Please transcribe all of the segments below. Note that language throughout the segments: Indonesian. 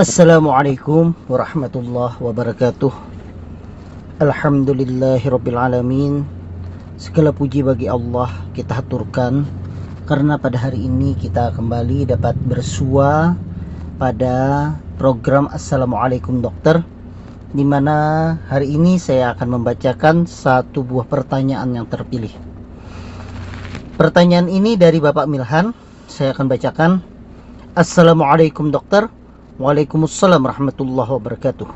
Assalamualaikum warahmatullahi wabarakatuh. Alhamdulillahirrabbilalamin Segala puji bagi Allah kita haturkan Karena pada hari ini kita kembali dapat bersua Pada program Assalamualaikum Dokter Di mana hari ini saya akan membacakan satu buah pertanyaan yang terpilih. Pertanyaan ini dari Bapak Milhan. Saya akan bacakan. Assalamualaikum dokter Waalaikumsalam warahmatullahi wabarakatuh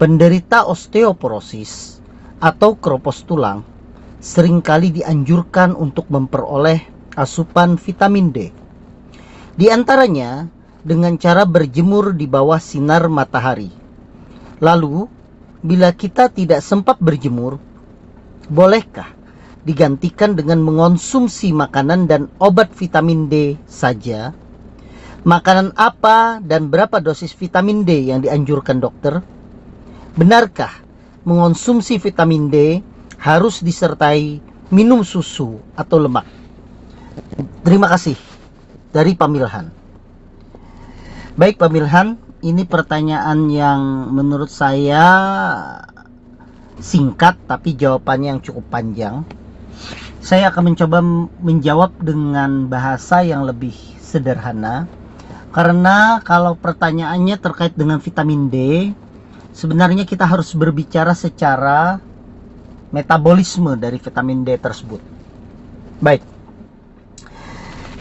Penderita osteoporosis atau keropos tulang sering kali dianjurkan untuk memperoleh asupan vitamin D. Di antaranya dengan cara berjemur di bawah sinar matahari. Lalu, bila kita tidak sempat berjemur, bolehkah digantikan dengan mengonsumsi makanan dan obat vitamin D saja? Makanan apa dan berapa dosis vitamin D yang dianjurkan dokter? Benarkah mengonsumsi vitamin D harus disertai minum susu atau lemak? Terima kasih dari Pamilhan. Baik Pamilhan, ini pertanyaan yang menurut saya singkat tapi jawabannya yang cukup panjang. Saya akan mencoba menjawab dengan bahasa yang lebih sederhana. Karena kalau pertanyaannya terkait dengan vitamin D, sebenarnya kita harus berbicara secara metabolisme dari vitamin D tersebut. Baik.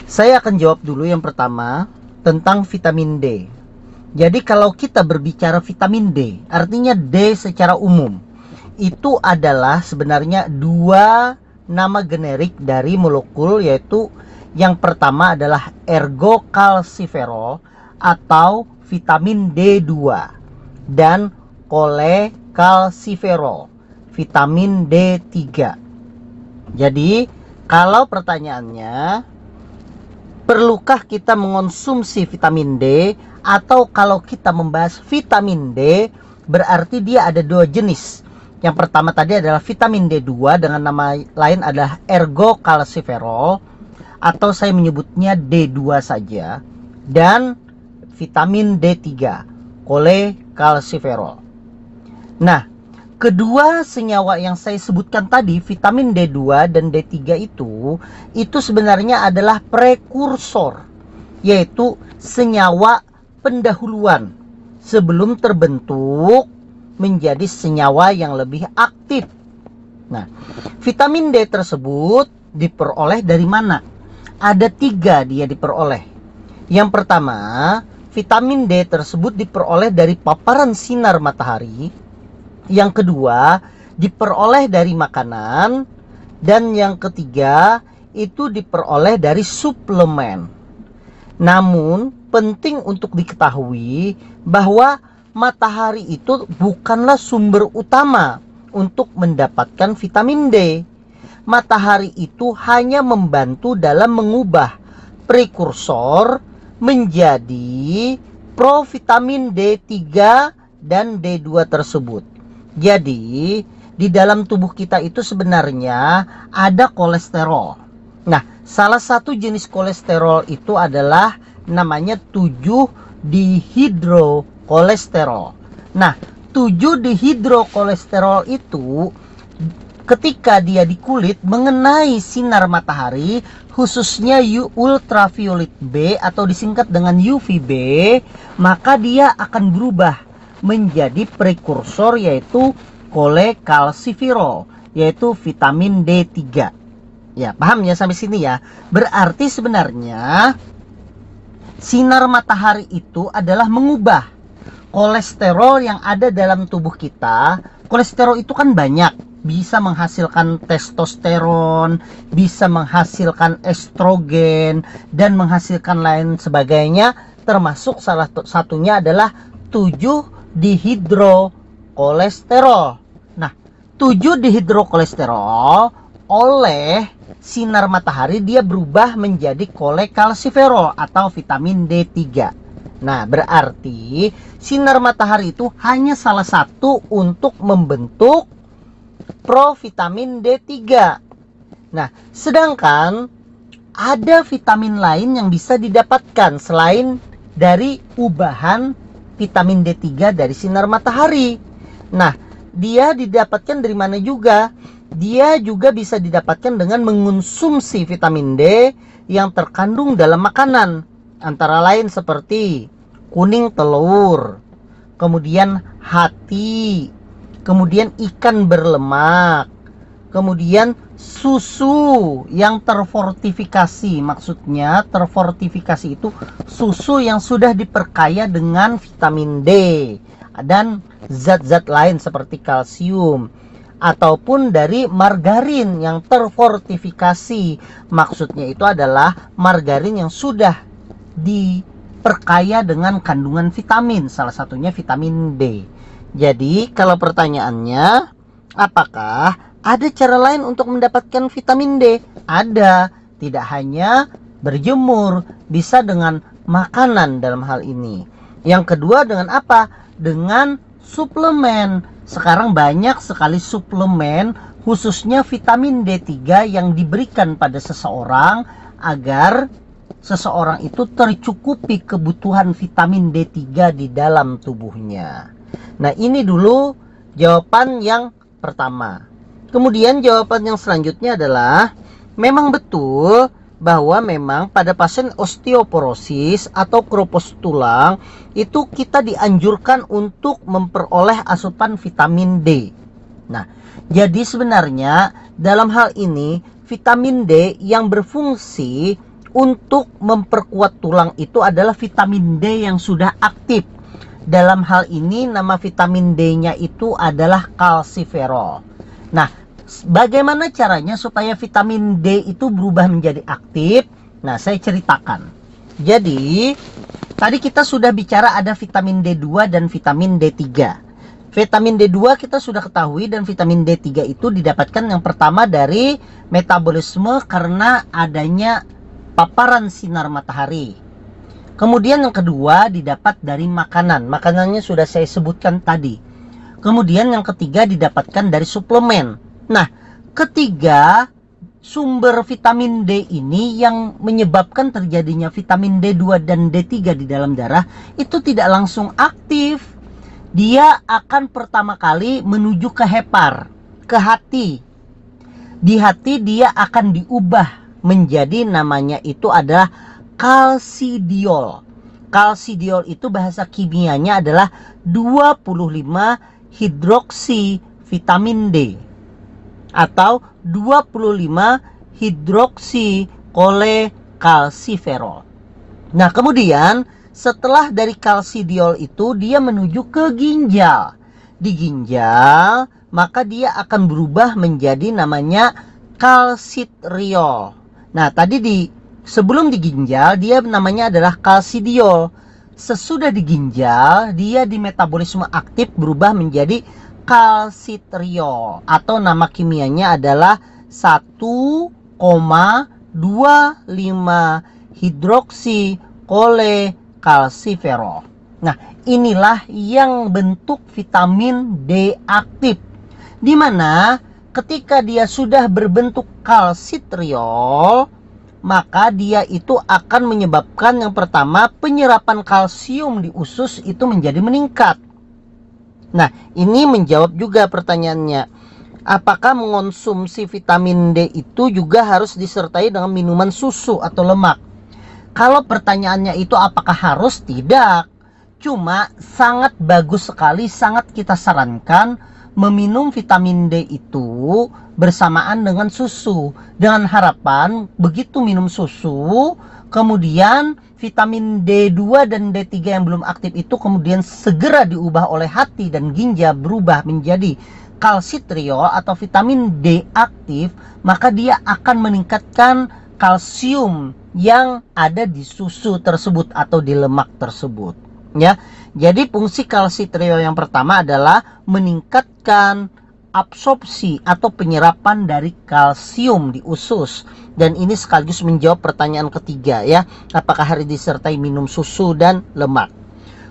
Saya akan jawab dulu yang pertama tentang vitamin D. Jadi kalau kita berbicara vitamin D, artinya D secara umum itu adalah sebenarnya dua nama generik dari molekul yaitu yang pertama adalah ergocalciferol atau vitamin D2 dan kolekalsiferol, vitamin D3. Jadi, kalau pertanyaannya, perlukah kita mengonsumsi vitamin D atau kalau kita membahas vitamin D, berarti dia ada dua jenis. Yang pertama tadi adalah vitamin D2 dengan nama lain adalah ergocalciferol atau saya menyebutnya D2 saja dan vitamin D3 kolekalsiferol. Nah, kedua senyawa yang saya sebutkan tadi, vitamin D2 dan D3 itu, itu sebenarnya adalah prekursor, yaitu senyawa pendahuluan sebelum terbentuk menjadi senyawa yang lebih aktif. Nah, vitamin D tersebut diperoleh dari mana? Ada tiga dia diperoleh. Yang pertama, vitamin D tersebut diperoleh dari paparan sinar matahari yang kedua diperoleh dari makanan dan yang ketiga itu diperoleh dari suplemen. Namun penting untuk diketahui bahwa matahari itu bukanlah sumber utama untuk mendapatkan vitamin D. Matahari itu hanya membantu dalam mengubah prekursor menjadi provitamin D3 dan D2 tersebut. Jadi, di dalam tubuh kita itu sebenarnya ada kolesterol. Nah, salah satu jenis kolesterol itu adalah namanya 7 dihidrokolesterol. Nah, 7 dihidrokolesterol itu ketika dia di kulit mengenai sinar matahari khususnya ultraviolet B atau disingkat dengan UVB, maka dia akan berubah menjadi prekursor yaitu kolekalsiferol yaitu vitamin D3. Ya, paham ya sampai sini ya? Berarti sebenarnya sinar matahari itu adalah mengubah kolesterol yang ada dalam tubuh kita. Kolesterol itu kan banyak, bisa menghasilkan testosteron, bisa menghasilkan estrogen dan menghasilkan lain sebagainya termasuk salah satunya adalah 7 dihidrokolesterol. Nah, 7 dihidrokolesterol oleh sinar matahari dia berubah menjadi kolekalsiferol atau vitamin D3. Nah, berarti sinar matahari itu hanya salah satu untuk membentuk provitamin D3. Nah, sedangkan ada vitamin lain yang bisa didapatkan selain dari ubahan vitamin D3 dari sinar matahari. Nah, dia didapatkan dari mana juga? Dia juga bisa didapatkan dengan mengonsumsi vitamin D yang terkandung dalam makanan, antara lain seperti kuning telur, kemudian hati, kemudian ikan berlemak, kemudian susu yang terfortifikasi. Maksudnya terfortifikasi itu susu yang sudah diperkaya dengan vitamin D dan zat-zat lain seperti kalsium ataupun dari margarin yang terfortifikasi. Maksudnya itu adalah margarin yang sudah diperkaya dengan kandungan vitamin salah satunya vitamin D jadi kalau pertanyaannya apakah ada cara lain untuk mendapatkan vitamin D. Ada, tidak hanya berjemur, bisa dengan makanan dalam hal ini. Yang kedua dengan apa? Dengan suplemen. Sekarang banyak sekali suplemen khususnya vitamin D3 yang diberikan pada seseorang agar seseorang itu tercukupi kebutuhan vitamin D3 di dalam tubuhnya. Nah, ini dulu jawaban yang pertama. Kemudian jawaban yang selanjutnya adalah memang betul bahwa memang pada pasien osteoporosis atau kropos tulang itu kita dianjurkan untuk memperoleh asupan vitamin D. Nah, jadi sebenarnya dalam hal ini vitamin D yang berfungsi untuk memperkuat tulang itu adalah vitamin D yang sudah aktif. Dalam hal ini nama vitamin D-nya itu adalah kalsiferol. Nah, bagaimana caranya supaya vitamin D itu berubah menjadi aktif? Nah, saya ceritakan. Jadi, tadi kita sudah bicara ada vitamin D2 dan vitamin D3. Vitamin D2 kita sudah ketahui dan vitamin D3 itu didapatkan yang pertama dari metabolisme karena adanya paparan sinar matahari. Kemudian yang kedua didapat dari makanan. Makanannya sudah saya sebutkan tadi. Kemudian yang ketiga didapatkan dari suplemen. Nah, ketiga sumber vitamin D ini yang menyebabkan terjadinya vitamin D2 dan D3 di dalam darah itu tidak langsung aktif. Dia akan pertama kali menuju ke hepar, ke hati. Di hati dia akan diubah menjadi namanya itu adalah kalsidiol. Kalsidiol itu bahasa kimianya adalah 25 hidroksi vitamin D atau 25 hidroksi kolekalsiferol. Nah, kemudian setelah dari kalsidiol itu dia menuju ke ginjal. Di ginjal, maka dia akan berubah menjadi namanya kalsitriol. Nah, tadi di sebelum di ginjal dia namanya adalah kalsidiol sesudah di ginjal dia di metabolisme aktif berubah menjadi kalsitriol atau nama kimianya adalah 1,25 hidroksi kolekalsiferol. Nah, inilah yang bentuk vitamin D aktif. Di mana ketika dia sudah berbentuk kalsitriol, maka dia itu akan menyebabkan yang pertama penyerapan kalsium di usus itu menjadi meningkat. Nah, ini menjawab juga pertanyaannya. Apakah mengonsumsi vitamin D itu juga harus disertai dengan minuman susu atau lemak? Kalau pertanyaannya itu apakah harus? Tidak. Cuma sangat bagus sekali, sangat kita sarankan meminum vitamin D itu bersamaan dengan susu. Dengan harapan begitu minum susu kemudian vitamin D2 dan D3 yang belum aktif itu kemudian segera diubah oleh hati dan ginjal berubah menjadi kalsitriol atau vitamin D aktif maka dia akan meningkatkan kalsium yang ada di susu tersebut atau di lemak tersebut ya. Jadi fungsi kalsitriol yang pertama adalah meningkatkan absorpsi atau penyerapan dari kalsium di usus. Dan ini sekaligus menjawab pertanyaan ketiga ya. Apakah harus disertai minum susu dan lemak?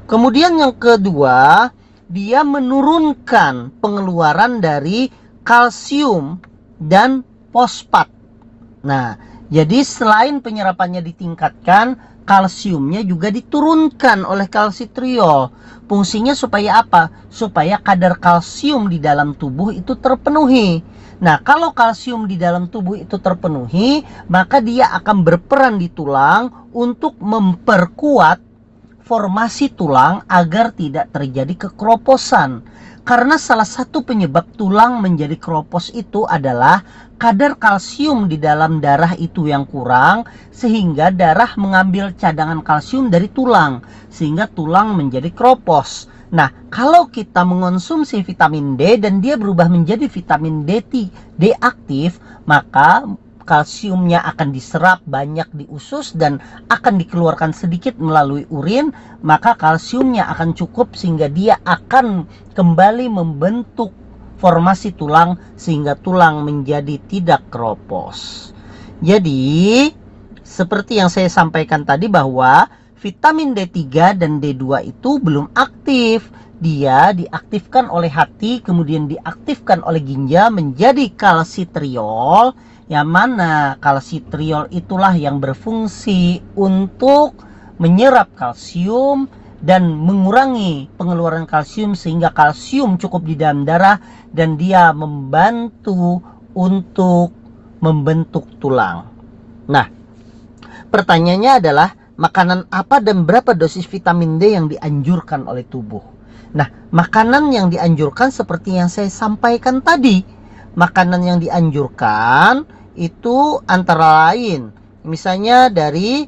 Kemudian yang kedua dia menurunkan pengeluaran dari kalsium dan fosfat. Nah jadi selain penyerapannya ditingkatkan kalsiumnya juga diturunkan oleh kalsitriol. Fungsinya supaya apa? Supaya kadar kalsium di dalam tubuh itu terpenuhi. Nah, kalau kalsium di dalam tubuh itu terpenuhi, maka dia akan berperan di tulang untuk memperkuat formasi tulang agar tidak terjadi kekeroposan. Karena salah satu penyebab tulang menjadi keropos itu adalah kadar kalsium di dalam darah itu yang kurang sehingga darah mengambil cadangan kalsium dari tulang sehingga tulang menjadi keropos. Nah, kalau kita mengonsumsi vitamin D dan dia berubah menjadi vitamin D, D aktif, maka kalsiumnya akan diserap banyak di usus dan akan dikeluarkan sedikit melalui urin, maka kalsiumnya akan cukup sehingga dia akan kembali membentuk formasi tulang sehingga tulang menjadi tidak keropos. Jadi, seperti yang saya sampaikan tadi bahwa vitamin D3 dan D2 itu belum aktif. Dia diaktifkan oleh hati, kemudian diaktifkan oleh ginjal menjadi kalsitriol yang mana kalsitriol itulah yang berfungsi untuk menyerap kalsium dan mengurangi pengeluaran kalsium sehingga kalsium cukup di dalam darah dan dia membantu untuk membentuk tulang. Nah, pertanyaannya adalah makanan apa dan berapa dosis vitamin D yang dianjurkan oleh tubuh? Nah, makanan yang dianjurkan seperti yang saya sampaikan tadi, makanan yang dianjurkan itu antara lain misalnya dari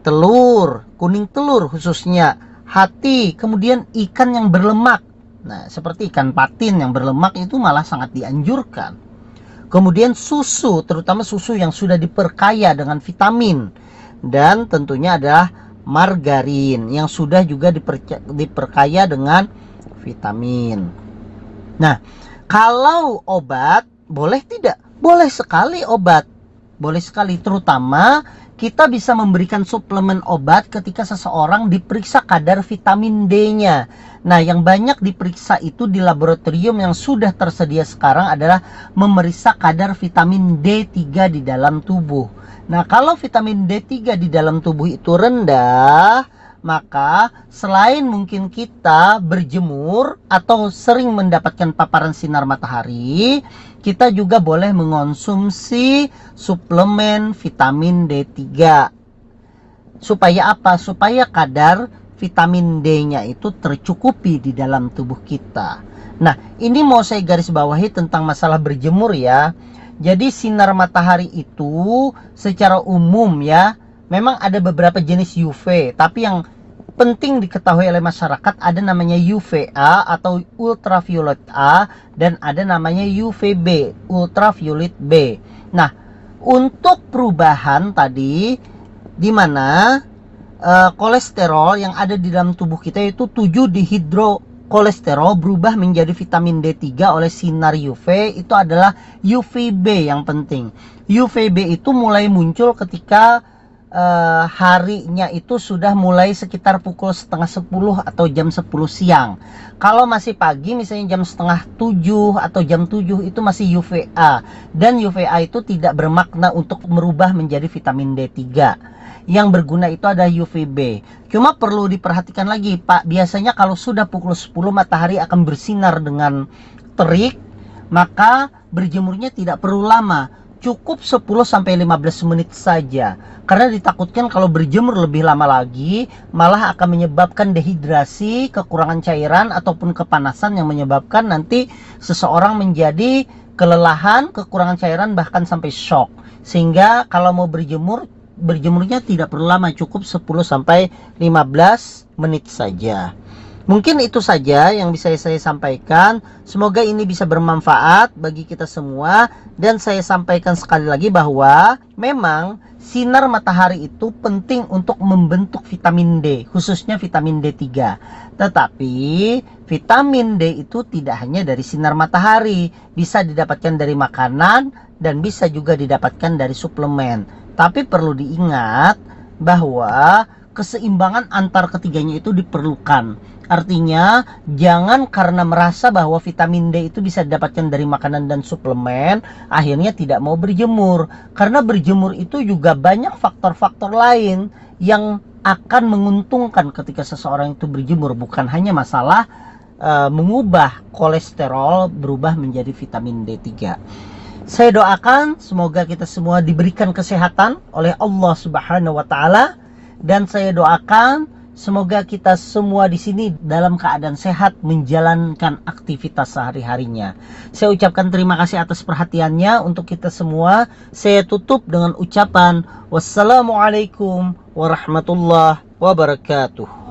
telur, kuning telur khususnya, hati, kemudian ikan yang berlemak. Nah, seperti ikan patin yang berlemak itu malah sangat dianjurkan. Kemudian susu, terutama susu yang sudah diperkaya dengan vitamin. Dan tentunya adalah margarin yang sudah juga diperkaya dengan vitamin. Nah, kalau obat boleh tidak boleh sekali obat. Boleh sekali terutama kita bisa memberikan suplemen obat ketika seseorang diperiksa kadar vitamin D-nya. Nah, yang banyak diperiksa itu di laboratorium yang sudah tersedia sekarang adalah memeriksa kadar vitamin D3 di dalam tubuh. Nah, kalau vitamin D3 di dalam tubuh itu rendah, maka selain mungkin kita berjemur atau sering mendapatkan paparan sinar matahari, kita juga boleh mengonsumsi suplemen vitamin D3. Supaya apa? Supaya kadar vitamin D-nya itu tercukupi di dalam tubuh kita. Nah, ini mau saya garis bawahi tentang masalah berjemur ya. Jadi sinar matahari itu secara umum ya, memang ada beberapa jenis UV, tapi yang penting diketahui oleh masyarakat ada namanya UVA atau ultraviolet A dan ada namanya UVB ultraviolet B. Nah, untuk perubahan tadi di mana uh, kolesterol yang ada di dalam tubuh kita itu 7 dihidro kolesterol berubah menjadi vitamin D3 oleh sinar UV itu adalah UVB yang penting. UVB itu mulai muncul ketika uh, harinya itu sudah mulai sekitar pukul setengah 10 atau jam 10 siang. Kalau masih pagi misalnya jam setengah 7 atau jam 7 itu masih UVA. Dan UVA itu tidak bermakna untuk merubah menjadi vitamin D3. Yang berguna itu ada UVB. Cuma perlu diperhatikan lagi Pak, biasanya kalau sudah pukul 10 matahari akan bersinar dengan terik, maka berjemurnya tidak perlu lama cukup 10 sampai 15 menit saja. Karena ditakutkan kalau berjemur lebih lama lagi malah akan menyebabkan dehidrasi, kekurangan cairan ataupun kepanasan yang menyebabkan nanti seseorang menjadi kelelahan, kekurangan cairan bahkan sampai shock. Sehingga kalau mau berjemur berjemurnya tidak perlu lama, cukup 10 sampai 15 menit saja. Mungkin itu saja yang bisa saya sampaikan. Semoga ini bisa bermanfaat bagi kita semua dan saya sampaikan sekali lagi bahwa memang sinar matahari itu penting untuk membentuk vitamin D, khususnya vitamin D3. Tetapi vitamin D itu tidak hanya dari sinar matahari, bisa didapatkan dari makanan dan bisa juga didapatkan dari suplemen. Tapi perlu diingat bahwa keseimbangan antar ketiganya itu diperlukan Artinya, jangan karena merasa bahwa vitamin D itu bisa didapatkan dari makanan dan suplemen, akhirnya tidak mau berjemur. Karena berjemur itu juga banyak faktor-faktor lain yang akan menguntungkan ketika seseorang itu berjemur bukan hanya masalah uh, mengubah kolesterol berubah menjadi vitamin D3. Saya doakan semoga kita semua diberikan kesehatan oleh Allah Subhanahu wa taala dan saya doakan Semoga kita semua di sini dalam keadaan sehat menjalankan aktivitas sehari-harinya. Saya ucapkan terima kasih atas perhatiannya untuk kita semua. Saya tutup dengan ucapan wassalamualaikum warahmatullahi wabarakatuh.